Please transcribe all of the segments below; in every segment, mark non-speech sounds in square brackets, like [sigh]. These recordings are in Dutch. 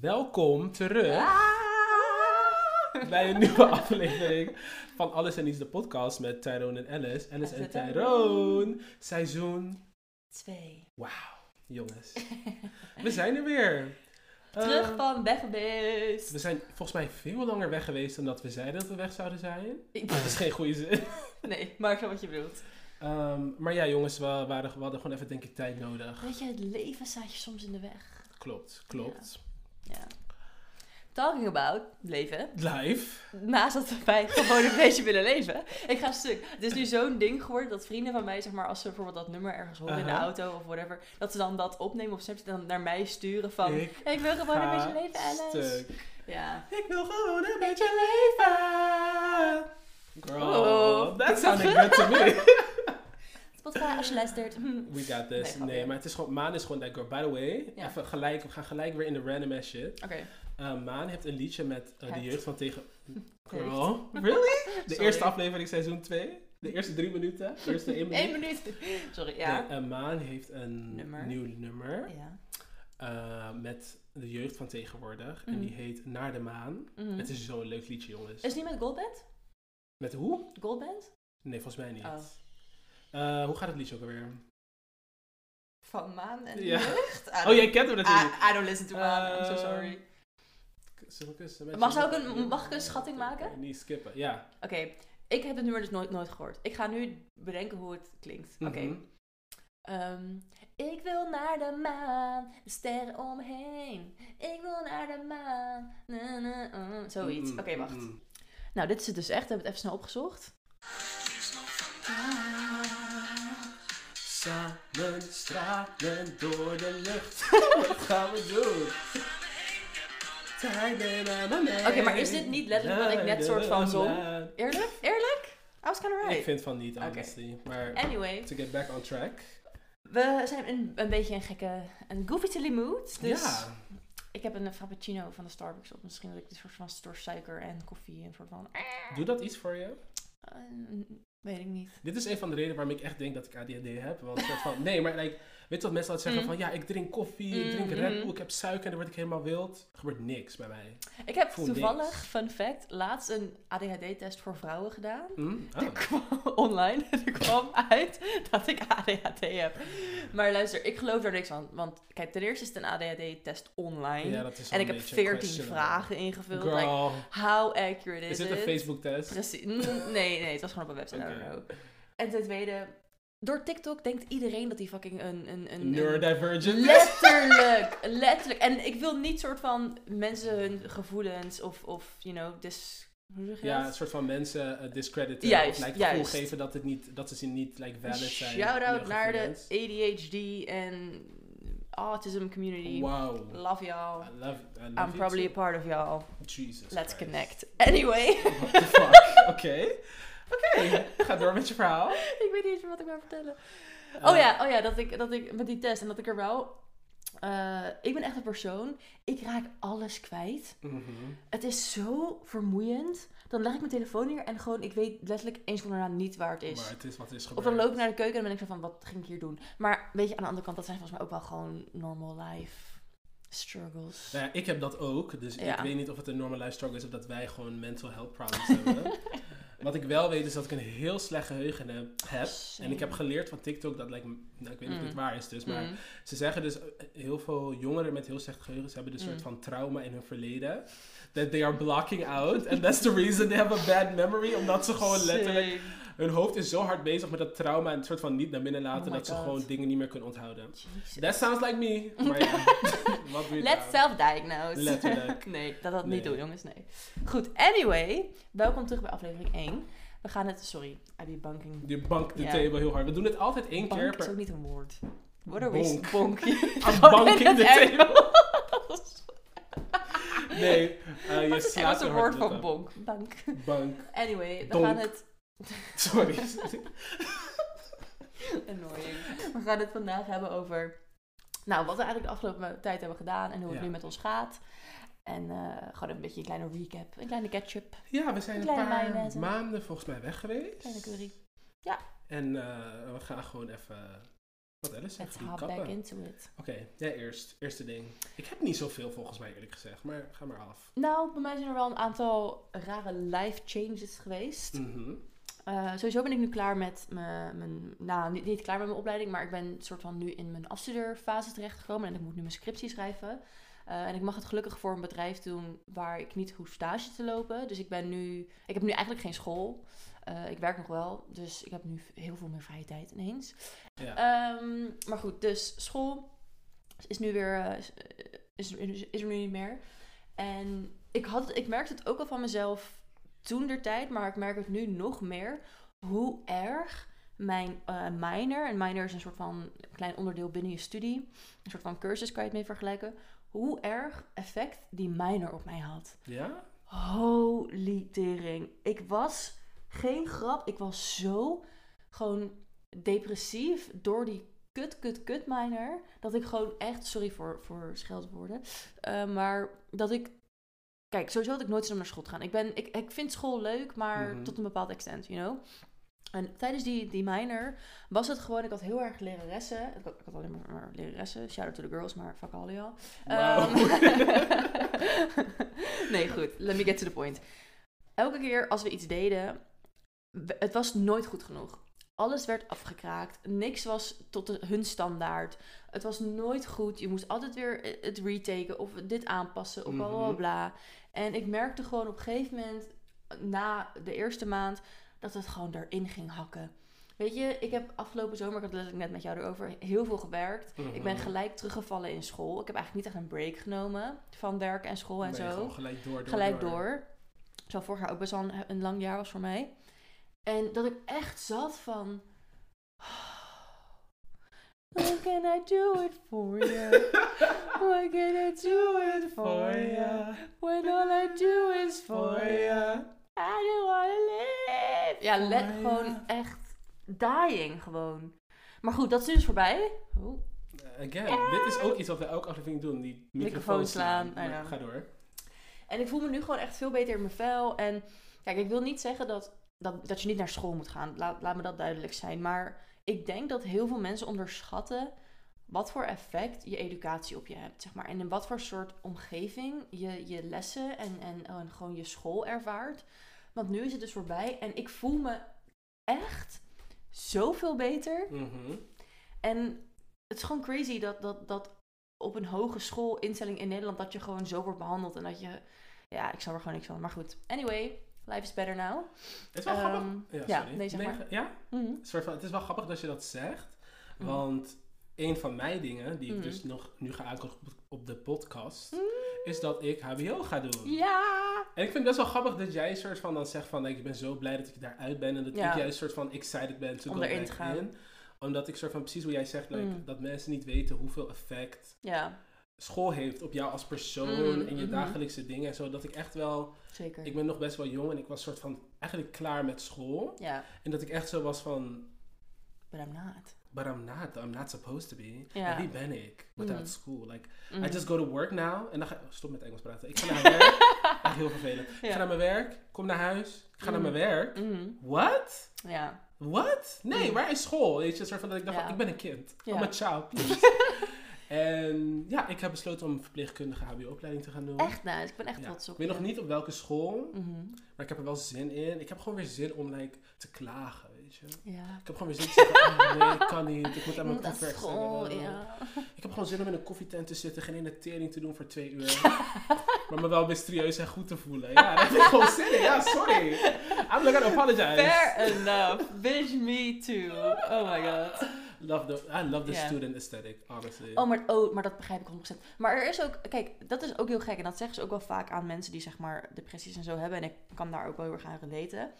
Welkom terug Ah! bij een nieuwe aflevering van Alles en Iets, de podcast met Tyrone en Alice. Alice en Tyrone, seizoen. Twee. Wauw, jongens. We zijn er weer. Terug Eh, van weg geweest. we zijn volgens mij veel langer weg geweest dan dat we zeiden dat we weg zouden zijn. Ik- Dat is geen goede zin. Nee, maar ik snap wat je bedoelt. Ehm, maar ja, jongens, we, waren, we hadden gewoon even, denk ik, tijd nodig. Weet je, het leven staat je soms in de weg. Klopt, klopt. Ja. Talking about leven. Live. Naast dat wij gewoon een beetje willen leven. Ik ga stuk. Het is nu zo'n ding geworden dat vrienden van mij, zeg maar, als ze bijvoorbeeld dat nummer ergens horen in de auto of whatever, dat ze dan dat opnemen op Snapchat en dan naar mij sturen van, Ik ik wil gewoon een beetje leven, Alice. stuk. Ja. Ik wil gewoon een beetje leven. Girl, Oh, that sounded good to me. Spotify, als je [gasps] luistert. Hm. We got this. Nee, maar het is gewoon, Maan is gewoon that girl. By the way, Ja. even gelijk, we gaan gelijk weer in de random ass shit. Oké. Uh, Maan heeft een liedje met uh, de jeugd van tegen... [laughs] Girl, [laughs] really? De eerste aflevering seizoen 2? De eerste drie minuten? De eerste één minuut? [laughs] Eén minuut. Sorry, ja. Nee, uh, Maan heeft een Nummer. nieuw nummer Ja. met de jeugd van tegenwoordig. En Mhm. die heet Naar de Maan. Mhm. Het is zo'n leuk liedje, jongens. Is niet met Goldband? Met hoe? Goldband? Nee, volgens mij niet. Oh. Uh, hoe gaat het liedje ook alweer? Van Maan en Ja. de Lucht? Oh, jij kent hem natuurlijk. I, I don't listen to Maan, I'm so Eh, sorry. Mag ik een- mag ik een schatting maken? Niet skippen, ja. Oké, ik heb het nummer dus nooit, nooit gehoord. Ik ga nu bedenken hoe het klinkt. Oké. Mhm. Ehm, ik wil naar de maan, de sterren om me heen. Ik wil naar de maan. Na, na, uh, zoiets. Mm, Oké, wacht. mm. Nou, dit is het dus echt. We hebben het even snel opgezocht. Samen stralen door de lucht. [laughs] Wat gaan we doen? Oké, maar is dit niet letterlijk wat ik net soort van zong? Eerlijk? Eerlijk? I was kind of Ik right. vind van niet, honestly. Maar Anyway, to get back on track. we zijn een beetje een gekke, een goofy silly mood. Dus ja. ik heb een frappuccino van de Starbucks op. Misschien dat ik een soort van door suiker en koffie en soort van... Doe dat iets voor je? eh, weet ik niet. Dit is een van de redenen waarom ik echt denk dat ik ADHD heb. Want soort van, nee, maar like, weet je wat mensen altijd zeggen Mm. van... Ja, ik drink koffie, ik drink Mm, Red mhm. Bull, ik heb suiker en dan word ik helemaal wild. Er gebeurt niks bij mij. Ik heb Voel toevallig, niks. fun fact, laatst een ADHD-test voor vrouwen gedaan. [laughs] Er Oh. kwam [laughs] online er kwam uit dat ik ADHD heb. Maar luister, ik geloof daar niks van. Want kijk, ten eerste is het een ADHD-test online. Ja, dat is en ik heb beetje 14 questionable. vragen ingevuld. Like, Girl, how accurate is, is dit een it? Facebook-test? Precies. Mm, Nee, nee, het was gewoon op een website. En ten tweede, door TikTok denkt iedereen dat hij fucking een... een, een, Neurodivergent? Letterlijk, letterlijk. En ik wil niet soort van mensen hun gevoelens of, of you know, dis... Hoe zeg je Ja, dat? een soort van mensen uh, discrediten. Juist, of like, gevoel geven dat, het niet, dat ze niet like, valid zijn. Shout-out naar de. ADHD en autism community. Wow. Love y'all. I love, I love I'm probably a part of y'all. Jesus Let's Christ. connect. Anyway. What the fuck? [laughs] Oké. Oké, ga door met je verhaal. [laughs] ik weet niet eens wat ik wil vertellen. Oh ja, oh ja dat, ik, dat ik met die test en dat ik er wel... eh, ik ben echt een persoon, ik raak alles kwijt. mhm. Het is zo vermoeiend. Dan leg ik mijn telefoon neer en gewoon, ik weet letterlijk één seconde daarna niet waar het is. Maar het is wat is Of gebeurd. dan loop ik naar de keuken en dan ben ik zo van, wat ging ik hier doen? Maar weet je, aan de andere kant, dat zijn volgens mij ook wel gewoon normal life struggles. Nou ja, ik heb dat ook. Dus Ja. ik weet niet of het een normal life struggle is of dat wij gewoon mental health problems hebben. [laughs] Wat ik wel weet is dat ik een heel slecht geheugen heb. heb. En ik heb geleerd van TikTok dat, like, nou, ik weet niet of dit Mm. waar is dus, maar Mm. ze zeggen dus, eh, heel veel jongeren met heel slecht geheugen hebben een soort Mm. van trauma in hun verleden. That they are blocking out. And that's the reason they have a bad memory. Omdat ze gewoon letterlijk. Hun hoofd is zo hard bezig met dat trauma en het soort van niet naar binnen laten Oh dat ze gewoon dingen niet meer kunnen onthouden. Jesus. That sounds like me. Maar ja, [laughs] wat doe je Let's self-diagnose. Letterlijk. [laughs] nee, dat dat Nee. niet doen, jongens. Nee. Goed, anyway. Welkom terug bij aflevering 1. We gaan het... Sorry, I be bunking. Je bankt de Ja. table heel hard. We doen het altijd één Bank keer is per... ook niet een woord. What are we... Bonk. Bonk. [laughs] I'm Gewoon banking in the table. Nee, eh, je is slaat er woord van bonk? Bank. Bank. Anyway, we Donk. gaan het... [laughs] Sorry. [laughs] Annoying. We gaan het vandaag hebben over... Nou, wat we eigenlijk de afgelopen tijd hebben gedaan en hoe het Ja. nu met ons gaat. En eh, gewoon een beetje een kleine recap. Een kleine ketchup. Ja, we zijn een paar maanden volgens mij weg geweest. Kleine curry. En eh, we gaan gewoon even Wat Alice zegt, Let's hop back Oké, into it. jij eerst. Eerste ding. Ik heb niet zoveel volgens mij eerlijk gezegd, maar ga maar af. Nou, bij mij zijn er wel een aantal rare life changes geweest. Mhm. Eh, sowieso ben ik nu klaar met mijn, mijn nou niet, niet klaar met mijn opleiding, maar ik ben soort van nu in mijn afstudeerfase terechtgekomen en ik moet nu mijn scriptie schrijven. Eh, en ik mag het gelukkig voor een bedrijf doen waar ik niet hoef stage te lopen. Dus ik ben nu, ik heb nu eigenlijk geen school. Eh, ik werk nog wel, dus ik heb nu heel veel meer vrije tijd ineens. Ja. Ehm, maar goed, dus school is nu weer is, is, is er nu niet meer. En ik, had, ik merkte het ook al van mezelf toen der tijd, maar ik merk het nu nog meer. Hoe erg mijn eh, minor, en minor is een soort van klein onderdeel binnen je studie, een soort van cursus kan je het mee vergelijken. Hoe erg effect die minor op mij had. ja? Holy tering. Ik was geen grap. Ik was zo gewoon depressief door die kut, kut, kut minor. Dat ik gewoon echt, sorry voor, voor scheldwoorden. eh, maar dat ik. Kijk, sowieso had ik nooit zin om naar school te gaan. Ik, ben, ik, ik vind school leuk, maar Mhm. tot een bepaald extent, you know. En tijdens die, die minor was het gewoon, ik had heel erg leraressen. Ik had, ik had alleen maar, maar leraressen. Shout out to the girls, maar fuck all y'all. Wauw. Ehm, [laughs] nee, goed. Let me get to the point. Elke keer als we iets deden, het was nooit goed genoeg. Alles werd afgekraakt. Niks was tot de- hun standaard. Het was nooit goed. Je moest altijd weer het retaken of dit aanpassen of bla bla Mhm. bla. En ik merkte gewoon op een gegeven moment, na de eerste maand, dat het gewoon erin ging hakken. Weet je, ik heb afgelopen zomer, ik had het net met jou erover, heel veel gewerkt. Ik ben Mhm. gelijk teruggevallen in school. Ik heb eigenlijk niet echt een break genomen van werk en school en Nee, zo. gewoon gelijk door, door, gelijk door. Zo vorig jaar ook best wel een, een lang jaar was voor mij. En dat ik echt zat van... What can I do it for you? What can I do it for you? When all I do is for you. I don't wanna live. Ja, let, For gewoon you. echt dying gewoon. Maar goed, dat is dus voorbij. Oh. Again, dit is ook iets wat we elke aflevering doen. Die microfoon slaan. slaan, Maar know. Ga door. En ik voel me nu gewoon echt veel beter in mijn vel. En kijk, ik wil niet zeggen dat, dat, dat je niet naar school moet gaan. Laat, laat me dat duidelijk zijn. Maar ik denk dat heel veel mensen onderschatten wat voor effect je educatie op je hebt. Zeg maar. En in wat voor soort omgeving je je lessen en, en, en gewoon je school ervaart. Want nu is het dus voorbij. En ik voel me echt zoveel beter. Mhm. En het is gewoon crazy dat, dat, dat op een hogeschool instelling in Nederland dat je gewoon zo wordt behandeld en dat je, ja, ik snap er gewoon niks van. Maar goed, anyway, life is better now. Het is wel Ehm, grappig. Ja, ja, sorry. nee, zeg maar. Ja? Mhm. Een soort van, het is wel grappig dat je dat zegt. Mhm. Want een van mijn dingen, die ik Mhm. dus nog nu ga aankondigen op, de podcast, Mm. is dat ik HBO ga doen. Ja! En ik vind het best wel grappig dat jij soort van dan zegt van, like, ik ben zo blij dat ik daaruit ben. En dat Ja. ik juist soort van excited ben to Om go erin te gaan. in. Omdat ik soort van precies hoe jij zegt, like, Mm. dat mensen niet weten hoeveel effect Ja, school heeft op jou als persoon Mm, en je mhm. dagelijkse dingen en zo. Dat ik echt wel, zeker. ik ben nog best wel jong en ik was soort van eigenlijk klaar met school. Ja, En dat ik echt zo was van, but I'm not. but I'm not, I'm not supposed to be. Ja. Wie ben ik without Mm. school? Like. I just go to work now. En dan ga ik, stop met Engels praten. Ik ga naar [laughs] werk. echt heel vervelend. Ik ga naar mijn werk, kom naar huis, ik ga naar mijn werk. Mhm. What? Ja. What? Nee, Mm. waar is school? Weet je, soort van dat ik dacht Ja. van, ik ben een kind. Ja. I'm a child, please. [laughs] en ja, ik heb besloten om een verpleegkundige HBO-opleiding te gaan doen. Echt nice, ik ben echt Ja. trots op Ik weet nog niet op welke school, Mhm. maar ik heb er wel zin in. Ik heb gewoon weer zin om like, te klagen, weet je. Ja. Ik heb gewoon weer zin te zeggen, oh, nee, ik kan niet. Ik moet aan mijn Dat proef werk school, ja. Ik heb gewoon zin om in een koffietent te zitten, geen ene tering te doen voor twee uur. [laughs] maar me wel mysterieus en goed te voelen. Ja, daar heb ik gewoon zin in. Ja, sorry. I'm not gonna apologize. Fair enough. Bitch, me too. Oh my god. Love the, I love the student aesthetic, honestly. Oh maar, oh, maar dat begrijp ik 100%. Maar er is ook, kijk, dat is ook heel gek. En dat zeggen ze ook wel vaak aan mensen die zeg maar depressies en zo hebben. En ik kan daar ook wel heel erg aan relaten.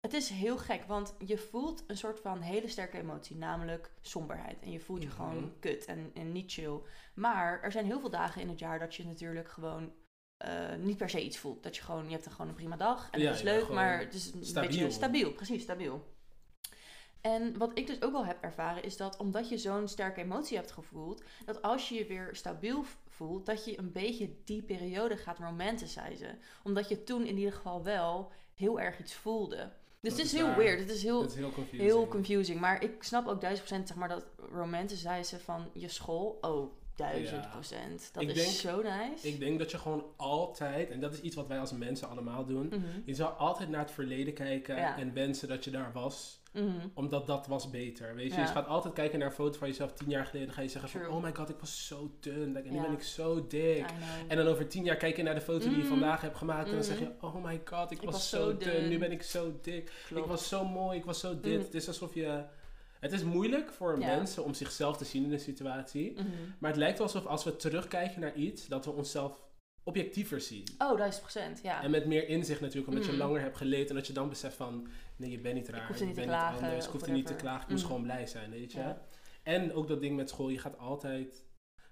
Het is heel gek, want je voelt een soort van hele sterke emotie, namelijk somberheid. En je voelt je Mhm. gewoon kut en, en niet chill. Maar er zijn heel veel dagen in het jaar dat je natuurlijk gewoon eh, niet per se iets voelt. Dat je gewoon, je hebt er gewoon een prima dag en Ja, het is leuk, maar het is een stabiel. beetje stabiel. Precies, stabiel. En wat ik dus ook wel heb ervaren is dat omdat je zo'n sterke emotie hebt gevoeld, dat als je je weer stabiel voelt, dat je een beetje die periode gaat romanticizen. Omdat je toen in ieder geval wel heel erg iets voelde. Dus Dat het is is heel waar. weird. Het is heel, is heel confusing. heel confusing. Maar ik snap ook duizend procent, zeg maar, dat romanticizeren van je school. Oh, duizend Ja. procent. Dat Ik is denk- zo nice. Ik denk dat je gewoon altijd, en dat is iets wat wij als mensen allemaal doen, Mhm. je zou altijd naar het verleden kijken Ja. en wensen dat je daar was. Mhm. Omdat dat was beter. Weet je, Ja. je gaat altijd kijken naar een foto van jezelf tien jaar geleden. Dan ga je zeggen True. van, oh my god, ik was zo dun. Like, en nu ben ik zo dik. En dan over tien jaar kijk je naar de foto die je Mhm. vandaag hebt gemaakt. En dan zeg je, oh my god, ik, Ik was, was zo dun. dun. Nu ben ik zo dik. Klopt. Ik was zo mooi, ik was zo dit. Het is alsof je... Het is moeilijk voor Ja. mensen om zichzelf te zien in een situatie. Mhm. Maar het lijkt wel alsof als we terugkijken naar iets, dat we onszelf objectiever zien. Oh, duizend procent, ja. En met meer inzicht natuurlijk, omdat je Mhm. langer hebt geleefd. En dat je dan beseft van, nee, je bent niet raar. er je niet bent klagen anders. Ik hoef er niet te klagen. Ik moest Mhm. gewoon blij zijn, weet je. Ja. En ook dat ding met school, je gaat altijd...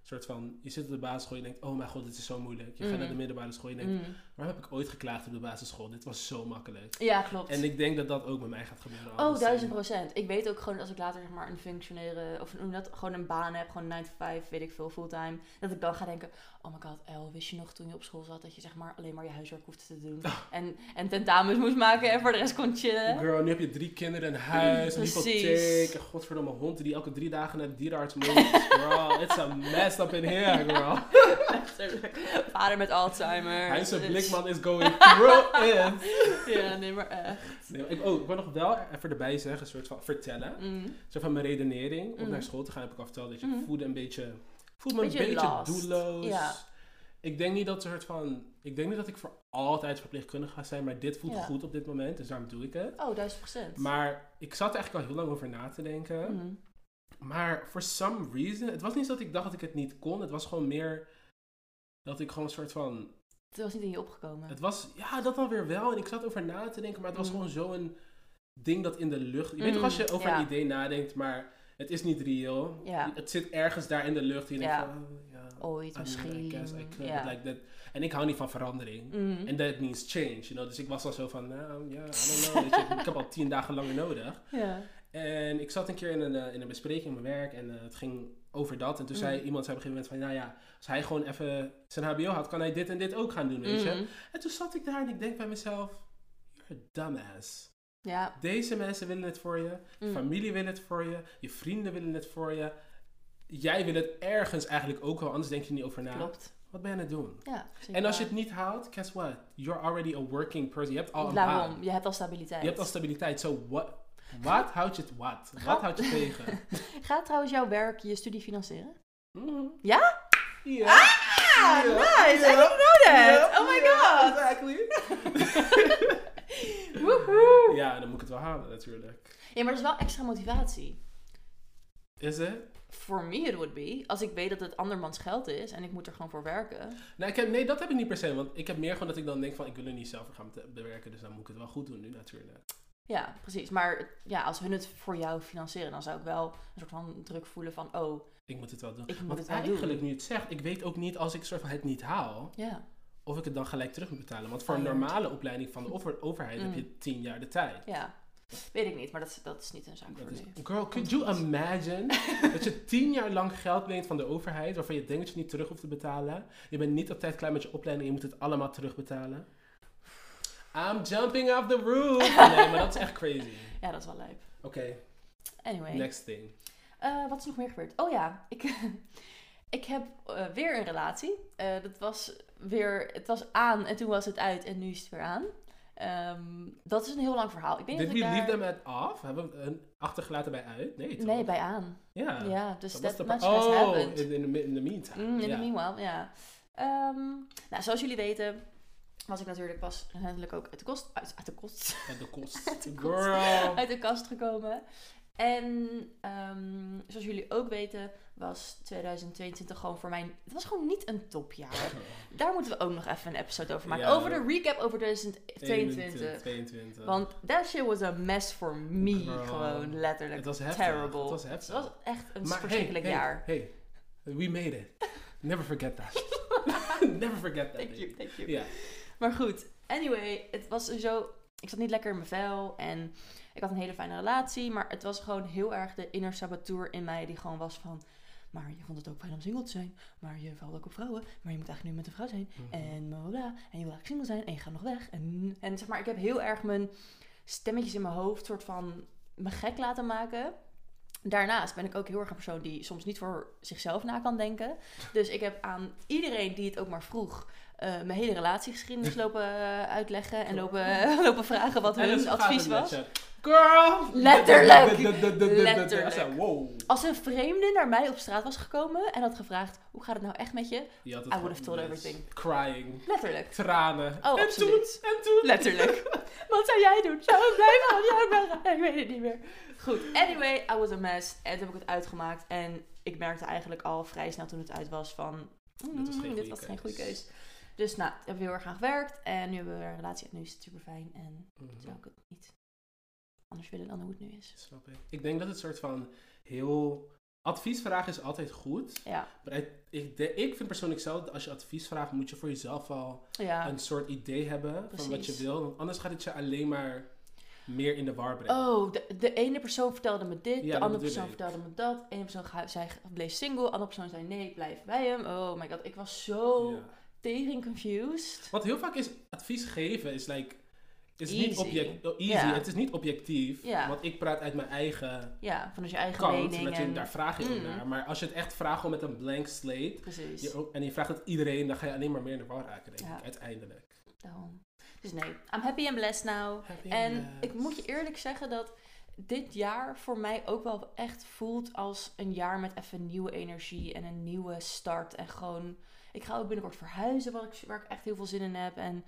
soort van, je zit op de basisschool, je denkt, oh mijn god, dit is zo moeilijk. Je gaat naar de middelbare school, je denkt, Mhm. waarom heb ik ooit geklaagd op de basisschool? Dit was zo makkelijk. Ja, klopt. En ik denk dat dat ook met mij gaat gebeuren. Oh, duizend procent. Ik weet ook gewoon als ik later zeg maar een functioneren, of hoe dat, gewoon een baan heb, gewoon 9 to 5, weet ik veel, fulltime. Dat ik dan ga denken, oh my god, El, wist je nog toen je op school zat dat je zeg maar alleen maar je huiswerk hoefde te doen. [laughs] En, en tentamens moest maken en voor de rest kon chillen. Girl, nu heb je drie kinderen, een huis, een hypotheek, een godverdomme hond die elke drie dagen naar de dierenarts moet. Girl, it's a mess up in here, girl. [laughs] Vader met Alzheimer. Hij is een blikman is going through it. [laughs] Ja, nee, maar echt. Nee, ik, oh, ik wil nog wel even erbij zeggen, een soort van vertellen. Mm. Zo van mijn redenering om Mhm. naar school te gaan heb ik al verteld dat je Mhm. voelde een beetje, voelde me een Beetje lost. doelloos. Ja. Ik denk niet dat soort van, ik denk niet dat ik voor altijd verpleegkundige ga zijn, maar dit voelt Ja. goed op dit moment, dus daarom doe ik het. Oh, duizend procent. Maar ik zat er eigenlijk al heel lang over na te denken. Mhm. Maar for some reason, het was niet zo dat ik dacht dat ik het niet kon. Het was gewoon meer dat ik gewoon een soort van, Het was niet in je opgekomen. het was, ja, dat dan weer wel. En ik zat over na te denken, maar het was Mhm. gewoon zo'n ding dat in de lucht. Je weet toch Mhm, als je over ja. een idee nadenkt, maar het is niet real. Ja. Het zit ergens daar in de lucht. En je Ja. denkt van, oh, ja, Ooit I misschien. Guess I like that. En ik hou niet van verandering. Mhm. En that means change, you know. Dus ik was al zo van, nou, ja, I don't know. je, [laughs] ik heb al tien dagen langer nodig. En ik zat een keer in een, eh, in een bespreking op mijn werk en eh, het ging over dat. En toen zei Mm. iemand zei op een gegeven moment van, nou ja, als hij gewoon even zijn hbo had, kan hij dit en dit ook gaan doen, weet je. Mhm. En toen zat ik daar en ik denk bij mezelf, you're a dumbass. Ja. Deze mensen willen het voor je, Mm. familie wil het voor je, je vrienden willen het voor je. Jij wil het ergens eigenlijk ook wel, anders denk je niet over na. Klopt. Wat ben je aan het doen? Ja, En als je het niet haalt, guess what? You're already a working person. Je hebt al een Daarom, baan. je hebt al stabiliteit. Je hebt al stabiliteit. So what? Wat houdt je het wat? Wat houdt je tegen? [laughs] Gaat trouwens jouw werk je studie financieren? Mhm. Ja? Ja. Ah, nice! I didn't know that! Oh my god! Exactly. [laughs] Woehoe! ja, dan moet ik het wel halen natuurlijk. Ja, maar dat is wel extra motivatie. Is het? For me it would be. Als ik weet dat het andermans geld is en ik moet er gewoon voor werken. Nou, ik heb, nee, dat heb ik niet per se. Want ik heb meer gewoon dat ik dan denk van, ik wil er niet zelf voor gaan be- bewerken. Dus dan moet ik het wel goed doen nu natuurlijk. Ja, precies. Maar ja, als hun het voor jou financieren, dan zou ik wel een soort van druk voelen van, oh, Ik moet het wel doen. ik moet Want het eigenlijk, doen. nu het zegt, ik weet ook niet als ik soort van het niet haal, Ja, of ik het dan gelijk terug moet betalen. Want voor een Fired. normale opleiding van de [laughs] over- overheid heb Mm. je tien jaar de tijd. ja. Weet ik niet, maar dat, is- dat is niet een zaak voor is- nu. girl, could you imagine [laughs] dat je tien jaar lang geld leent van de overheid, waarvan je denkt dat je niet terug hoeft te betalen. Je bent niet op tijd klaar met je opleiding en je moet het allemaal terugbetalen. I'm jumping off the roof. [laughs] Nee, maar dat is echt crazy. Ja, dat is wel lijp. Oké, Anyway. next thing. Eh, wat is nog meer gebeurd? Oh ja, ik, ik heb eh, weer een relatie. Eh, dat was weer, het was aan en toen was het uit en nu is het weer aan. Ehm, dat is een heel lang verhaal. Ik denk Did dat we leave them at off? Hebben we een achtergelaten bij uit? Nee, toch? Nee, bij aan. Ja. Ja, dus Dat that much de Oh, happened. in, in, the, mi- in the meantime. Mm, in ja. the meanwhile, ja. Ehm, nou, zoals jullie weten, was ik natuurlijk pas recentelijk ook uit de kost, uit, uit de kost, Uit de kost. [laughs] Uit de kost. Girl. uit de kast gekomen. En ehm, zoals jullie ook weten, was 2022 gewoon voor mij, het was gewoon niet een topjaar. [laughs] Daar moeten we ook nog even een episode over maken. Ja. Over de recap over 2022. 22. Want that shit was a mess for me. Girl. Gewoon letterlijk. het was heftig. terrible. Het was Het heftig. was echt een Maar verschrikkelijk hey, hey, jaar. Hey, we made it. Never forget that. [laughs] Never forget that. Thank baby. you, thank you. Ja. Maar goed, anyway, het was sowieso... Ik zat niet lekker in mijn vel en ik had een hele fijne relatie. Maar het was gewoon heel erg de inner saboteur in mij die gewoon was van... Maar je vond het ook fijn om single te zijn. Maar je valt ook op vrouwen. Maar je moet eigenlijk nu met een vrouw zijn. Mhm. En bla bla bla. En je wil eigenlijk single zijn. En je gaat nog weg. En, en zeg maar, ik heb heel erg mijn stemmetjes in mijn hoofd soort van me gek laten maken. Daarnaast ben ik ook heel erg een persoon die soms niet voor zichzelf na kan denken. Dus ik heb aan iedereen die het ook maar vroeg... eh, mijn hele relatiegeschiedenis [laughs] lopen eh, uitleggen en lopen, [laughs] lopen vragen wat hun advies was. Girl! Letterlijk. Letterlijk. Als een vreemde naar mij op straat was gekomen en had gevraagd: hoe gaat het nou echt met je? I would have told everything. Crying. Letterlijk. Tranen. Oh, en toen, en toen. Letterlijk. [laughs] Wat zou jij doen? Zou ik blijven? Of zou ik weet het niet meer. Goed. Anyway, I was a mess. En toen heb ik het uitgemaakt. En ik merkte eigenlijk al vrij snel toen het uit was van... Dit was geen "Mm, dit goede was geen goede keus." Dus nou, hebben we heel erg aan gewerkt. En nu hebben we een relatie. En nu is het super fijn. En zou ik het niet anders willen dan hoe het nu is. Snap ik. Ik denk dat het soort van heel... Advies vragen is altijd goed. Ja. Maar ik, ik, de- vind persoonlijk zelf, dat als je advies vraagt, moet je voor jezelf al Ja. een soort idee hebben van wat je wil. Want anders gaat het je alleen maar meer in de war brengen. Oh, de, de ene persoon vertelde me dit, Ja, de andere persoon ik. vertelde me dat. Ene persoon ga- zei, bleef single, de andere persoon zei nee, ik blijf bij hem. Oh my god, ik was zo Ja. Tering confused. Want heel vaak is advies geven is like is niet object, oh, easy. Het is niet objectief, want ik praat uit mijn eigen Ja, vanuit je eigen kant. mening. En, daar vraag je Mm. naar. Maar als je het echt vraagt gewoon met een blank slate precies. je en je vraagt het iedereen, dan ga je alleen maar meer in de war raken, denk Ja. ik, uiteindelijk. Daarom. Dus nee, I'm happy and blessed now. Happy En and ik blessed. moet je eerlijk zeggen dat dit jaar voor mij ook wel echt voelt als een jaar met even nieuwe energie en een nieuwe start. En gewoon, ik ga ook binnenkort verhuizen, waar ik, waar ik echt heel veel zin in heb. En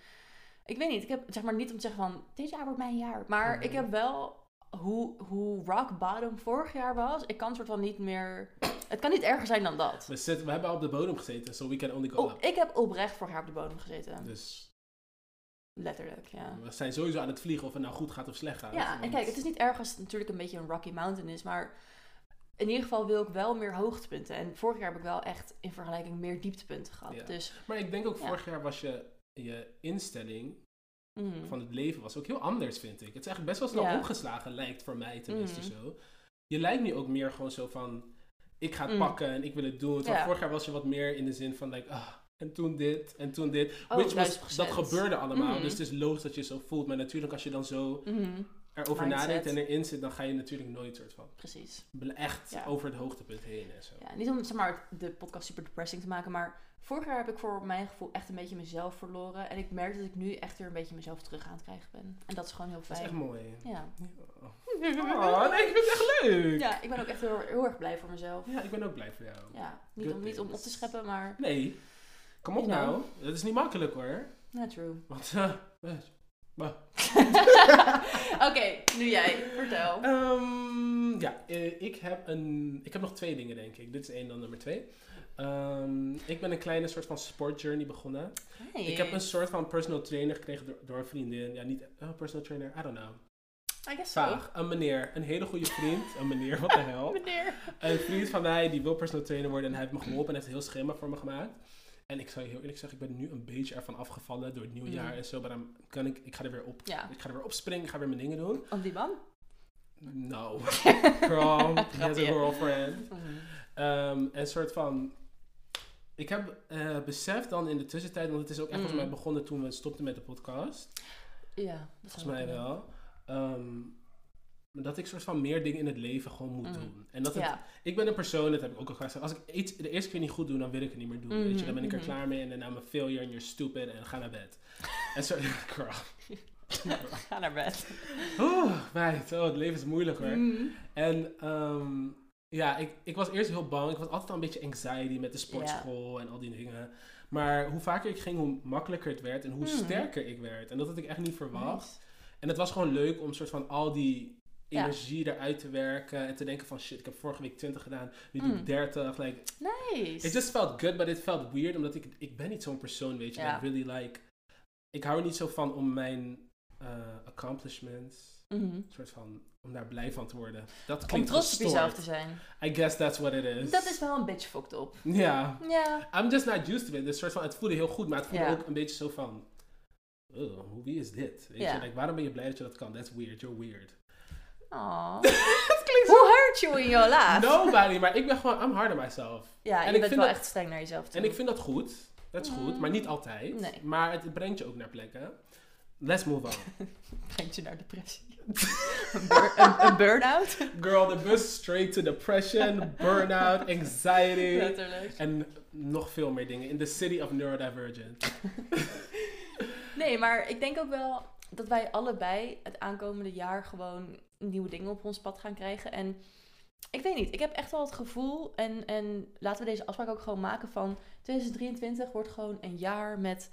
ik weet niet, ik heb zeg maar niet om te zeggen van, dit jaar wordt mijn jaar. Maar ik heb wel, hoe, hoe rock bottom vorig jaar was, ik kan soort van niet meer, het kan niet erger zijn dan dat. We, zitten, we hebben al op de bodem gezeten, so we can only go Oh, up. ik heb oprecht vorig jaar op de bodem gezeten. Dus Letterlijk, ja. we zijn sowieso aan het vliegen of het nou goed gaat of slecht gaat. Ja, en kijk, het is niet erg als het natuurlijk een beetje een rocky mountain is, maar in ieder geval wil ik wel meer hoogtepunten. En vorig jaar heb ik wel echt in vergelijking meer dieptepunten gehad. Ja. Dus, Maar ik denk ook, Ja. vorig jaar was je, je instelling mm, van het leven was ook heel anders, vind ik. Het is eigenlijk best wel snel Ja. opgeslagen, lijkt voor mij tenminste Mhm. zo. Je lijkt nu ook meer gewoon zo van, ik ga het Mm. pakken en ik wil het doen. Terwijl vorig jaar was je wat meer in de zin van, like, ah, en toen dit, en toen dit. Oh, Which was, 1000%. dat gebeurde allemaal, Mhm. dus het is logisch dat je zo voelt. Maar natuurlijk, als je dan zo mhm, erover Mindset. nadenkt en erin zit, dan ga je natuurlijk nooit soort van precies. echt Ja. over het hoogtepunt heen en zo. Ja, niet om zeg maar, de podcast super depressing te maken, maar vorig jaar heb ik voor mijn gevoel echt een beetje mezelf verloren. En ik merk dat ik nu echt weer een beetje mezelf terug aan het krijgen ben. En dat is gewoon heel Dat is fijn. echt mooi. Ja. [laughs] Oh, nee, ik vind het echt leuk. ja, ik ben ook echt heel, heel erg blij voor mezelf. Ja, ik ben ook blij voor jou. Ja, niet, Good om, niet om op te scheppen, maar... Nee, kom op nou. Dat is niet makkelijk hoor. Ja, true. Want, eh, [laughs] Oké, nu jij. Vertel. Ehm, ja, eh, ik heb, een, ik heb nog twee dingen, denk ik. Dit is één, dan nummer twee. Ehm, ik ben een kleine soort van sportjourney begonnen. Hey. Ik heb een soort van personal trainer gekregen door, door een vriendin. Ja, niet oh, personal trainer, I don't know. I guess so. Vaag. Een meneer, een hele goede vriend. Een meneer, wat de hel. [laughs] Meneer. Een vriend van mij, die wil personal trainer worden. En hij heeft me geholpen en heeft een heel schema voor me gemaakt. En ik zou je heel eerlijk zeggen, ik ben nu een beetje ervan afgevallen door het nieuwjaar Mhm. en zo. Maar dan kan ik, ik ga er weer op. Ja. Ik ga er weer op springen, ik ga weer mijn dingen doen. Om die man? No. [laughs] Girl, he has a girlfriend. Ehm, en soort van. Ik heb eh, beseft dan in de tussentijd, want het is ook echt volgens Mm. mij begonnen toen we stopten met de podcast. Ja. dat Volgens mij wel. Ehm, dat ik soort van meer dingen in het leven gewoon moet Mm. doen. En dat het, Ja. ik ben een persoon, dat heb ik ook al gezegd. Als ik iets de eerste keer niet goed doe, dan wil ik het niet meer doen. weet je, dan ben ik er Mhm, klaar mee en dan I'm a failure and you're stupid en ga naar bed. en zo, [laughs] girl. [laughs] Ga naar bed. Oeh, meid, oh, het leven is moeilijk hoor. Mm. En ehm, ja, ik, ik was eerst heel bang. Ik was altijd al een beetje anxiety met de sportschool en al die dingen. Maar hoe vaker ik ging, hoe makkelijker het werd en hoe Hmm. sterker ik werd. En dat had ik echt niet verwacht. Nice. En het was gewoon leuk om soort van al die Ja. energie eruit te werken. En te denken van shit, ik heb vorige week 20 gedaan. Nu doe Mm. ik 30. Like, Nice. it just felt good, but it felt weird. Omdat ik, ik ben niet zo'n persoon, weet je. Really like... Ik hou er niet zo van om mijn eh, accomplishments... Mhm. soort van... Om daar blij van te worden. Dat Om klinkt trots op jezelf te zijn. I guess that's what it is. Dat is wel een beetje fucked up. Ja. Ja. I'm just not used to it. Dus soort van, het voelde heel goed, maar het voelde ook een beetje zo van... Oh, wie is dit? Weet je, like, waarom ben je blij dat je dat kan? That's weird, you're weird. [laughs] Klinkt Who hurt you in your life? Nobody, maar ik ben gewoon, I'm hard on myself. Ja, En je ik bent vind wel dat- echt streng naar jezelf toe. En ik vind dat goed. Dat is goed, Mm. maar niet altijd. Nee. Maar het brengt je ook naar plekken. let's move on. [laughs] Brengt je naar depressie. [laughs] een, bur- een, een burn-out. Girl, the bus straight to depression, burnout, anxiety. Letterlijk. En nog veel meer dingen. In the city of neurodivergent. Nee, maar ik denk ook wel dat wij allebei het aankomende jaar gewoon nieuwe dingen op ons pad gaan krijgen. En ik weet niet, ik heb echt wel het gevoel, en, en laten we deze afspraak ook gewoon maken van 2023 wordt gewoon een jaar met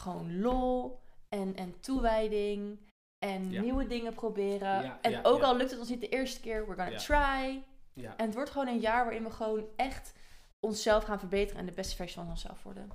gewoon lol en, en toewijding en Ja. nieuwe dingen proberen. Ja, en ja, ook al lukt het ons niet de eerste keer, we're gonna try. Ja. En het wordt gewoon een jaar waarin we gewoon echt onszelf gaan verbeteren en de beste versie van onszelf worden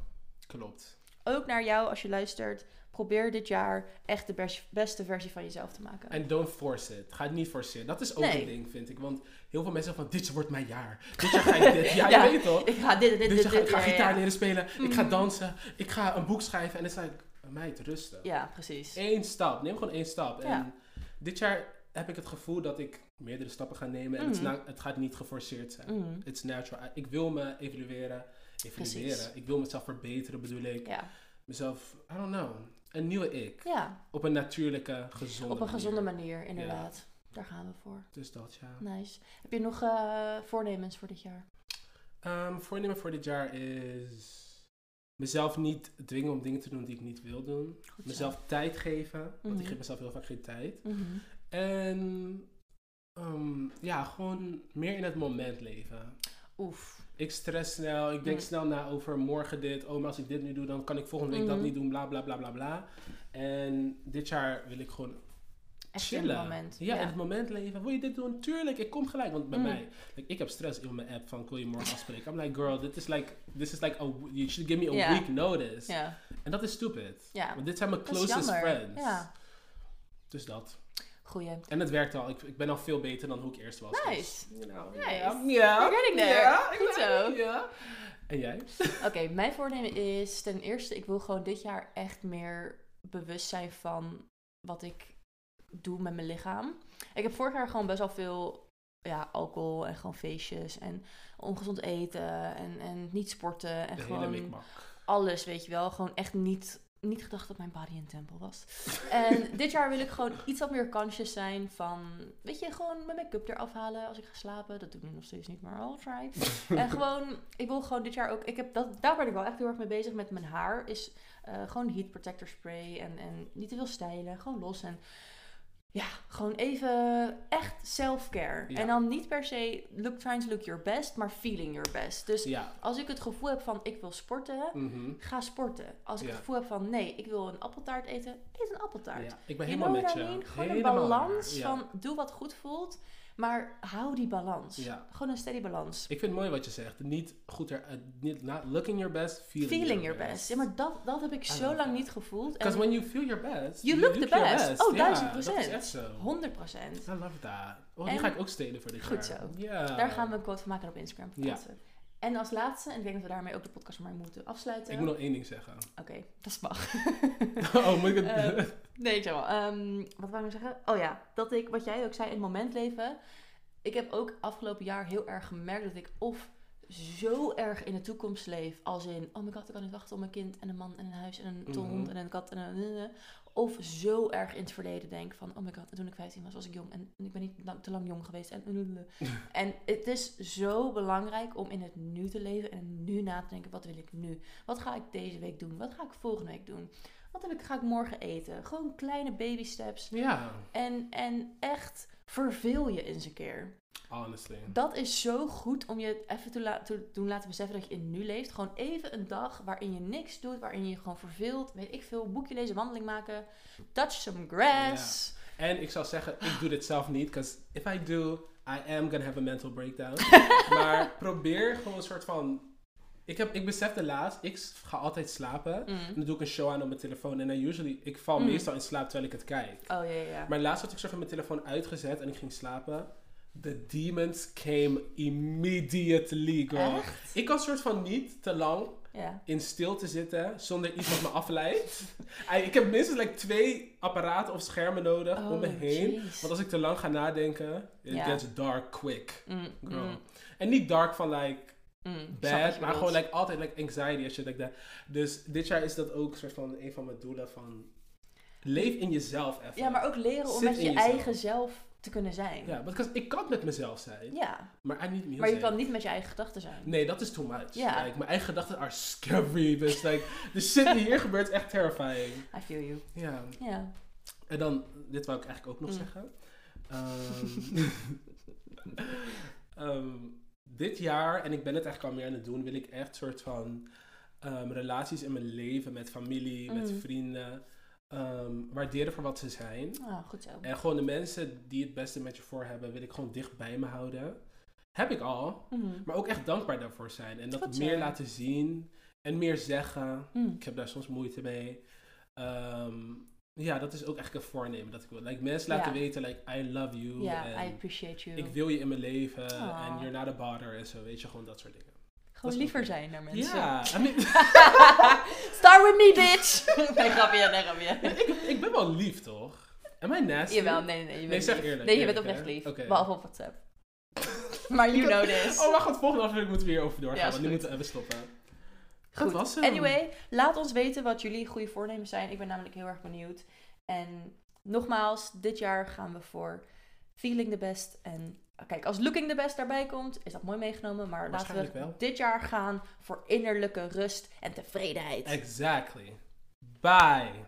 Klopt. Ook naar jou als je luistert. Probeer dit jaar echt de bes- beste versie van jezelf te maken. En don't force it. Ga het niet forceren. Dat is ook Nee. een ding, vind ik. Want heel veel mensen zeggen van, dit wordt mijn jaar. Dit jaar ga ik [laughs] dit. Ja, Ja. je weet toch? Ik ga dit, dit, dit, Dit jaar ga ik ga ja, gitaar leren spelen. Ik ga Mhm. dansen. Ik ga een boek schrijven. En het is like, meid, rustig. Ja, precies. Eén stap. Neem gewoon één stap. Ja. En dit jaar heb ik het gevoel dat ik meerdere stappen ga nemen. En het, na- het gaat niet geforceerd zijn. Mhm. It's natural. Ik wil me evalueren. Evalueren. Precies. Ik wil mezelf verbeteren, bedoel ik. Ja. Mezelf, I don't know. Een nieuwe ik. ja, Op een natuurlijke, gezonde op een gezonde manier. manier, inderdaad. Daar gaan we voor. Dus dat, ja. Nice. Heb je nog eh, voornemens voor dit jaar? Ehm voornemen voor dit jaar is mezelf niet dwingen om dingen te doen die ik niet wil doen. Goed. Mezelf tijd geven, want Mhm. ik geef mezelf heel vaak geen tijd. Mhm. En ehm, ja, gewoon meer in het moment leven. Oef. Ik stress snel, ik denk snel na over morgen dit. Oh, maar als ik dit nu doe, dan kan ik volgende week dat Mhm. niet doen, bla bla bla bla bla. En dit jaar wil ik gewoon Echt in chillen. het moment. Ja, in het moment leven. Wil je dit doen? Tuurlijk, ik kom gelijk. Want bij Mm. mij, like, ik heb stress in mijn app van, wil je morgen afspreken. I'm like, girl, dit is like, this is like, a, you should give me a week notice. Ja. En dat is stupid. Want dit zijn mijn closest friends. Dus dat. Goeie. En het werkt al. Ik, ik ben al veel beter dan hoe ik eerst was. dus, Nice. Ja. Ja. You're getting there. Ja, Goed zo. Ja. En jij? [laughs] Oké, mijn voornemen is ten eerste, ik wil gewoon dit jaar echt meer bewust zijn van wat ik doe met mijn lichaam. Ik heb vorig jaar gewoon best wel veel ja, alcohol en gewoon feestjes en ongezond eten en, en niet sporten en De gewoon alles, weet je wel. Gewoon echt niet, niet gedacht dat mijn body een tempel was. en [laughs] dit jaar wil ik gewoon iets wat meer conscious zijn van, weet je, gewoon mijn make-up eraf halen als ik ga slapen. Dat doe ik nu nog steeds niet, maar I'll try. [laughs] en gewoon, ik wil gewoon dit jaar ook, ik heb dat, daar ben ik wel echt heel erg mee bezig met mijn haar. Is eh, gewoon heat protector spray en, en niet te veel stijlen, gewoon los en... Ja, gewoon even echt self-care. Ja. En dan niet per se look, trying to look your best, maar feeling your best. Dus Ja. als ik het gevoel heb van ik wil sporten, Mhm. ga sporten. Als ik Ja. het gevoel heb van nee, ik wil een appeltaart eten, eet een appeltaart. Ik ben You helemaal know met je. Gewoon Helemaal een balans van doe wat goed voelt, maar hou die balans. Ja. Gewoon een steady balans. Ik vind het mooi wat je zegt. Niet goed er, eh, niet not looking your best, feeling, Feeling your best. Ja, maar dat, dat heb ik I zo lang that. niet gevoeld. Because En when you feel your best, You look the best. Oh, duizend Dat is procent. echt zo. 100 procent. I love that. Oh, En- die ga ik ook stelen voor dit Goed jaar. zo. Ja. Daar gaan we een quote van maken en op Instagram Ja. En als laatste, en ik denk dat we daarmee ook de podcast maar moeten afsluiten. Ik moet nog één ding zeggen. Oké, dat mag. [laughs] oh, moet ik het... Ehm, nee, ik zeg wel. wat wou ik nou zeggen? Oh ja, dat ik, wat jij ook zei, in het moment leven. Ik heb ook afgelopen jaar heel erg gemerkt dat ik of zo erg in de toekomst leef. Als in, oh my god, ik kan niet wachten op een kind en een man en een huis en een hond Mhm. en een kat en een... Of zo erg in het verleden denk van, oh my god, toen ik 15 was, was ik jong en ik ben niet lang- te lang jong geweest. En, [laughs] en het is zo belangrijk om in het nu te leven en nu na te denken, wat wil ik nu? Wat ga ik deze week doen? Wat ga ik volgende week doen? Wat heb ik, ga ik morgen eten? Gewoon kleine baby steps. ja, En, en echt verveel je eens een keer. honestly. Dat is zo goed om je even te, la- te doen laten beseffen dat je in nu leeft. Gewoon even een dag waarin je niks doet, waarin je je gewoon verveelt. Weet ik veel, boekje lezen, wandeling maken. Touch some grass. En ik zou zeggen, ik doe dit zelf niet. Because if I do, I am gonna have a mental breakdown. [laughs] maar probeer gewoon een soort van... Ik, heb, ik besefte laatst, ik ga altijd slapen. Mm. En dan doe ik een show aan op mijn telefoon. En dan usually, ik val Mm. meestal in slaap terwijl ik het kijk. Oh ja, ja. Maar laatst had ik soort van mijn telefoon uitgezet en ik ging slapen. The demons came immediately, girl. Echt? Ik kan soort van niet te lang in stilte zitten zonder iets wat me afleidt. [laughs] Ik heb minstens like, twee apparaten of schermen nodig om me Oh, heen. Want als ik te lang ga nadenken, it gets dark quick. Mm, Girl. mm, En niet dark van like mm. Bad, maar gewoon like, altijd like anxiety en shit like that. Dus dit jaar is dat ook soort van een van mijn doelen van Leef in jezelf even. Ja, maar ook leren om Zit met je jezelf. eigen zelf te kunnen zijn. Ja, want ik kan met mezelf zijn, Ja, maar I need music. maar je kan niet met je eigen gedachten zijn. Nee, dat is too much. Ja. Like, mijn eigen gedachten are scary. Dus like, [laughs] de shit die hier gebeurt is echt terrifying. I feel you. Ja. Ja. En dan, dit wou ik eigenlijk ook nog Mm. zeggen. Ehm, [laughs] dit jaar, en ik ben het eigenlijk al meer aan het doen, wil ik echt soort van ehm, relaties in mijn leven met familie, met Mm. vrienden, ehm, waarderen voor wat ze zijn. Ah, goed zo. En gewoon de mensen die het beste met je voor hebben, wil ik gewoon dicht bij me houden. Heb ik al, Mhm. maar ook echt dankbaar daarvoor zijn. En dat Goed zo. meer laten zien en meer zeggen. Mm. Ik heb daar soms moeite mee. Ehm, ja, dat is ook eigenlijk een voornemen dat ik wil. Like, mensen laten weten, like, I love you. Ja, en I appreciate you. ik wil je in mijn leven. En you're not a bother. En zo, weet je, gewoon dat soort dingen. Gewoon liever zijn naar mensen. Ja, I mean, [laughs] Start with me, bitch! [laughs] nee, grapje, nee, grapje. ik, ik ben wel lief, toch? Am I nasty? Jawel, nee, nee, nee. Je Nee, zeg eerlijk, Nee, je bent oprecht lief. Behalve op WhatsApp. [laughs] maar you know this. Oh, wacht, volgende aflevering moeten we hier over doorgaan. Ja, want nu moeten we even stoppen. Goed. Dat was hem. Anyway, laat ons weten wat jullie goede voornemens zijn. Ik ben namelijk heel erg benieuwd. En nogmaals, dit jaar gaan we voor feeling the best. En kijk, als looking the best daarbij komt, is dat mooi meegenomen. Maar laten we wel. dit jaar gaan voor innerlijke rust en tevredenheid. Exactly. Bye.